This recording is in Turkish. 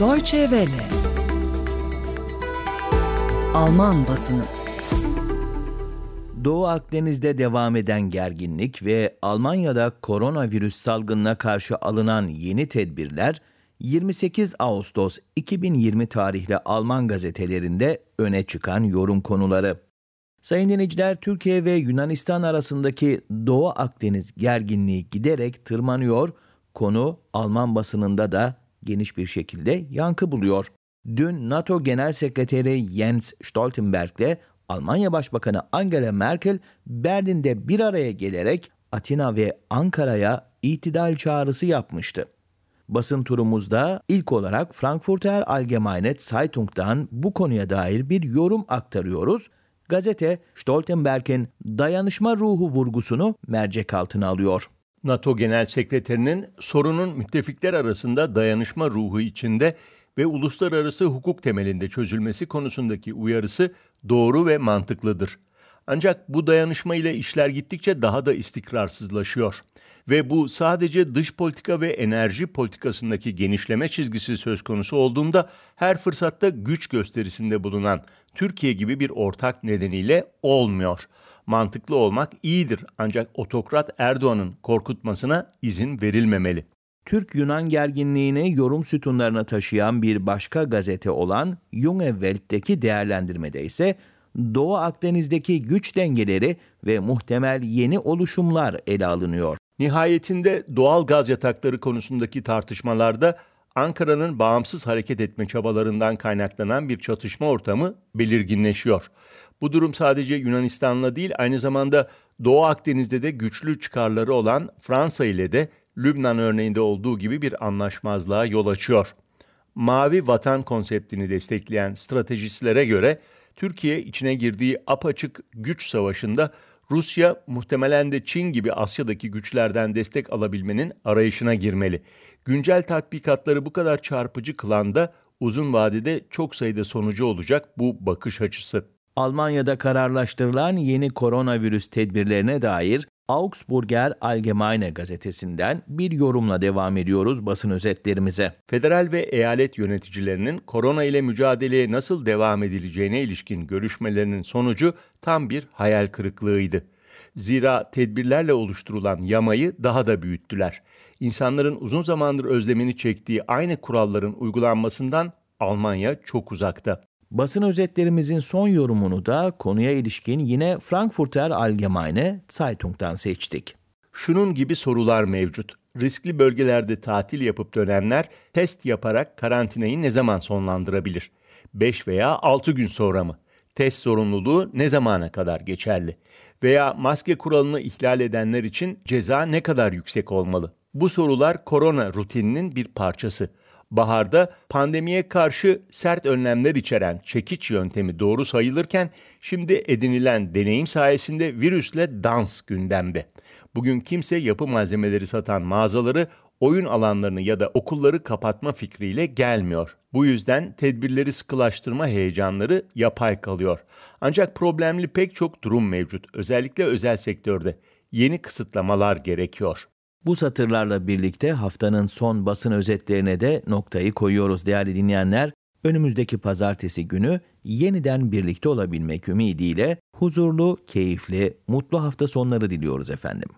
Deutsche Welle Alman basını Doğu Akdeniz'de devam eden gerginlik ve Almanya'da koronavirüs salgınına karşı alınan yeni tedbirler 28 Ağustos 2020 tarihli Alman gazetelerinde öne çıkan yorum konuları. Sayın dinleyiciler, Türkiye ve Yunanistan arasındaki Doğu Akdeniz gerginliği giderek tırmanıyor. Konu Alman basınında da geniş bir şekilde yankı buluyor. Dün NATO Genel Sekreteri Jens Stoltenberg ile Almanya Başbakanı Angela Merkel Berlin'de bir araya gelerek Atina ve Ankara'ya itidal çağrısı yapmıştı. Basın turumuzda ilk olarak Frankfurter Allgemeine Zeitung'dan bu konuya dair bir yorum aktarıyoruz. Gazete Stoltenberg'in dayanışma ruhu vurgusunu mercek altına alıyor. NATO Genel Sekreterinin sorunun müttefikler arasında dayanışma ruhu içinde ve uluslararası hukuk temelinde çözülmesi konusundaki uyarısı doğru ve mantıklıdır. Ancak bu dayanışma ile işler gittikçe daha da istikrarsızlaşıyor. Ve bu sadece dış politika ve enerji politikasındaki genişleme çizgisi söz konusu olduğunda her fırsatta güç gösterisinde bulunan Türkiye gibi bir ortak nedeniyle olmuyor. Mantıklı olmak iyidir ancak otokrat Erdoğan'ın korkutmasına izin verilmemeli. Türk-Yunan gerginliğini yorum sütunlarına taşıyan bir başka gazete olan Junge Welt'teki değerlendirmede ise Doğu Akdeniz'deki güç dengeleri ve muhtemel yeni oluşumlar ele alınıyor. Nihayetinde doğal gaz yatakları konusundaki tartışmalarda Ankara'nın bağımsız hareket etme çabalarından kaynaklanan bir çatışma ortamı belirginleşiyor. Bu durum sadece Yunanistan'la değil aynı zamanda Doğu Akdeniz'de de güçlü çıkarları olan Fransa ile de Lübnan örneğinde olduğu gibi bir anlaşmazlığa yol açıyor. Mavi vatan konseptini destekleyen stratejistlere göre Türkiye içine girdiği apaçık güç savaşında Rusya muhtemelen de Çin gibi Asya'daki güçlerden destek alabilmenin arayışına girmeli. Güncel tatbikatları bu kadar çarpıcı kılan da uzun vadede çok sayıda sonucu olacak bu bakış açısı. Almanya'da kararlaştırılan yeni koronavirüs tedbirlerine dair Augsburger Allgemeine gazetesinden bir yorumla devam ediyoruz basın özetlerimize. Federal ve eyalet yöneticilerinin korona ile mücadeleye nasıl devam edileceğine ilişkin görüşmelerinin sonucu tam bir hayal kırıklığıydı. Zira tedbirlerle oluşturulan yamayı daha da büyüttüler. İnsanların uzun zamandır özlemini çektiği aynı kuralların uygulanmasından Almanya çok uzakta. Basın özetlerimizin son yorumunu da konuya ilişkin yine Frankfurter Allgemeine Zeitung'dan seçtik. Şunun gibi sorular mevcut. Riskli bölgelerde tatil yapıp dönenler test yaparak karantinayı ne zaman sonlandırabilir? 5 veya 6 gün sonra mı? Test sorumluluğu ne zamana kadar geçerli? Veya maske kuralını ihlal edenler için ceza ne kadar yüksek olmalı? Bu sorular korona rutininin bir parçası baharda pandemiye karşı sert önlemler içeren çekiç yöntemi doğru sayılırken şimdi edinilen deneyim sayesinde virüsle dans gündemde. Bugün kimse yapı malzemeleri satan mağazaları oyun alanlarını ya da okulları kapatma fikriyle gelmiyor. Bu yüzden tedbirleri sıkılaştırma heyecanları yapay kalıyor. Ancak problemli pek çok durum mevcut. Özellikle özel sektörde yeni kısıtlamalar gerekiyor. Bu satırlarla birlikte haftanın son basın özetlerine de noktayı koyuyoruz değerli dinleyenler. Önümüzdeki pazartesi günü yeniden birlikte olabilmek ümidiyle huzurlu, keyifli, mutlu hafta sonları diliyoruz efendim.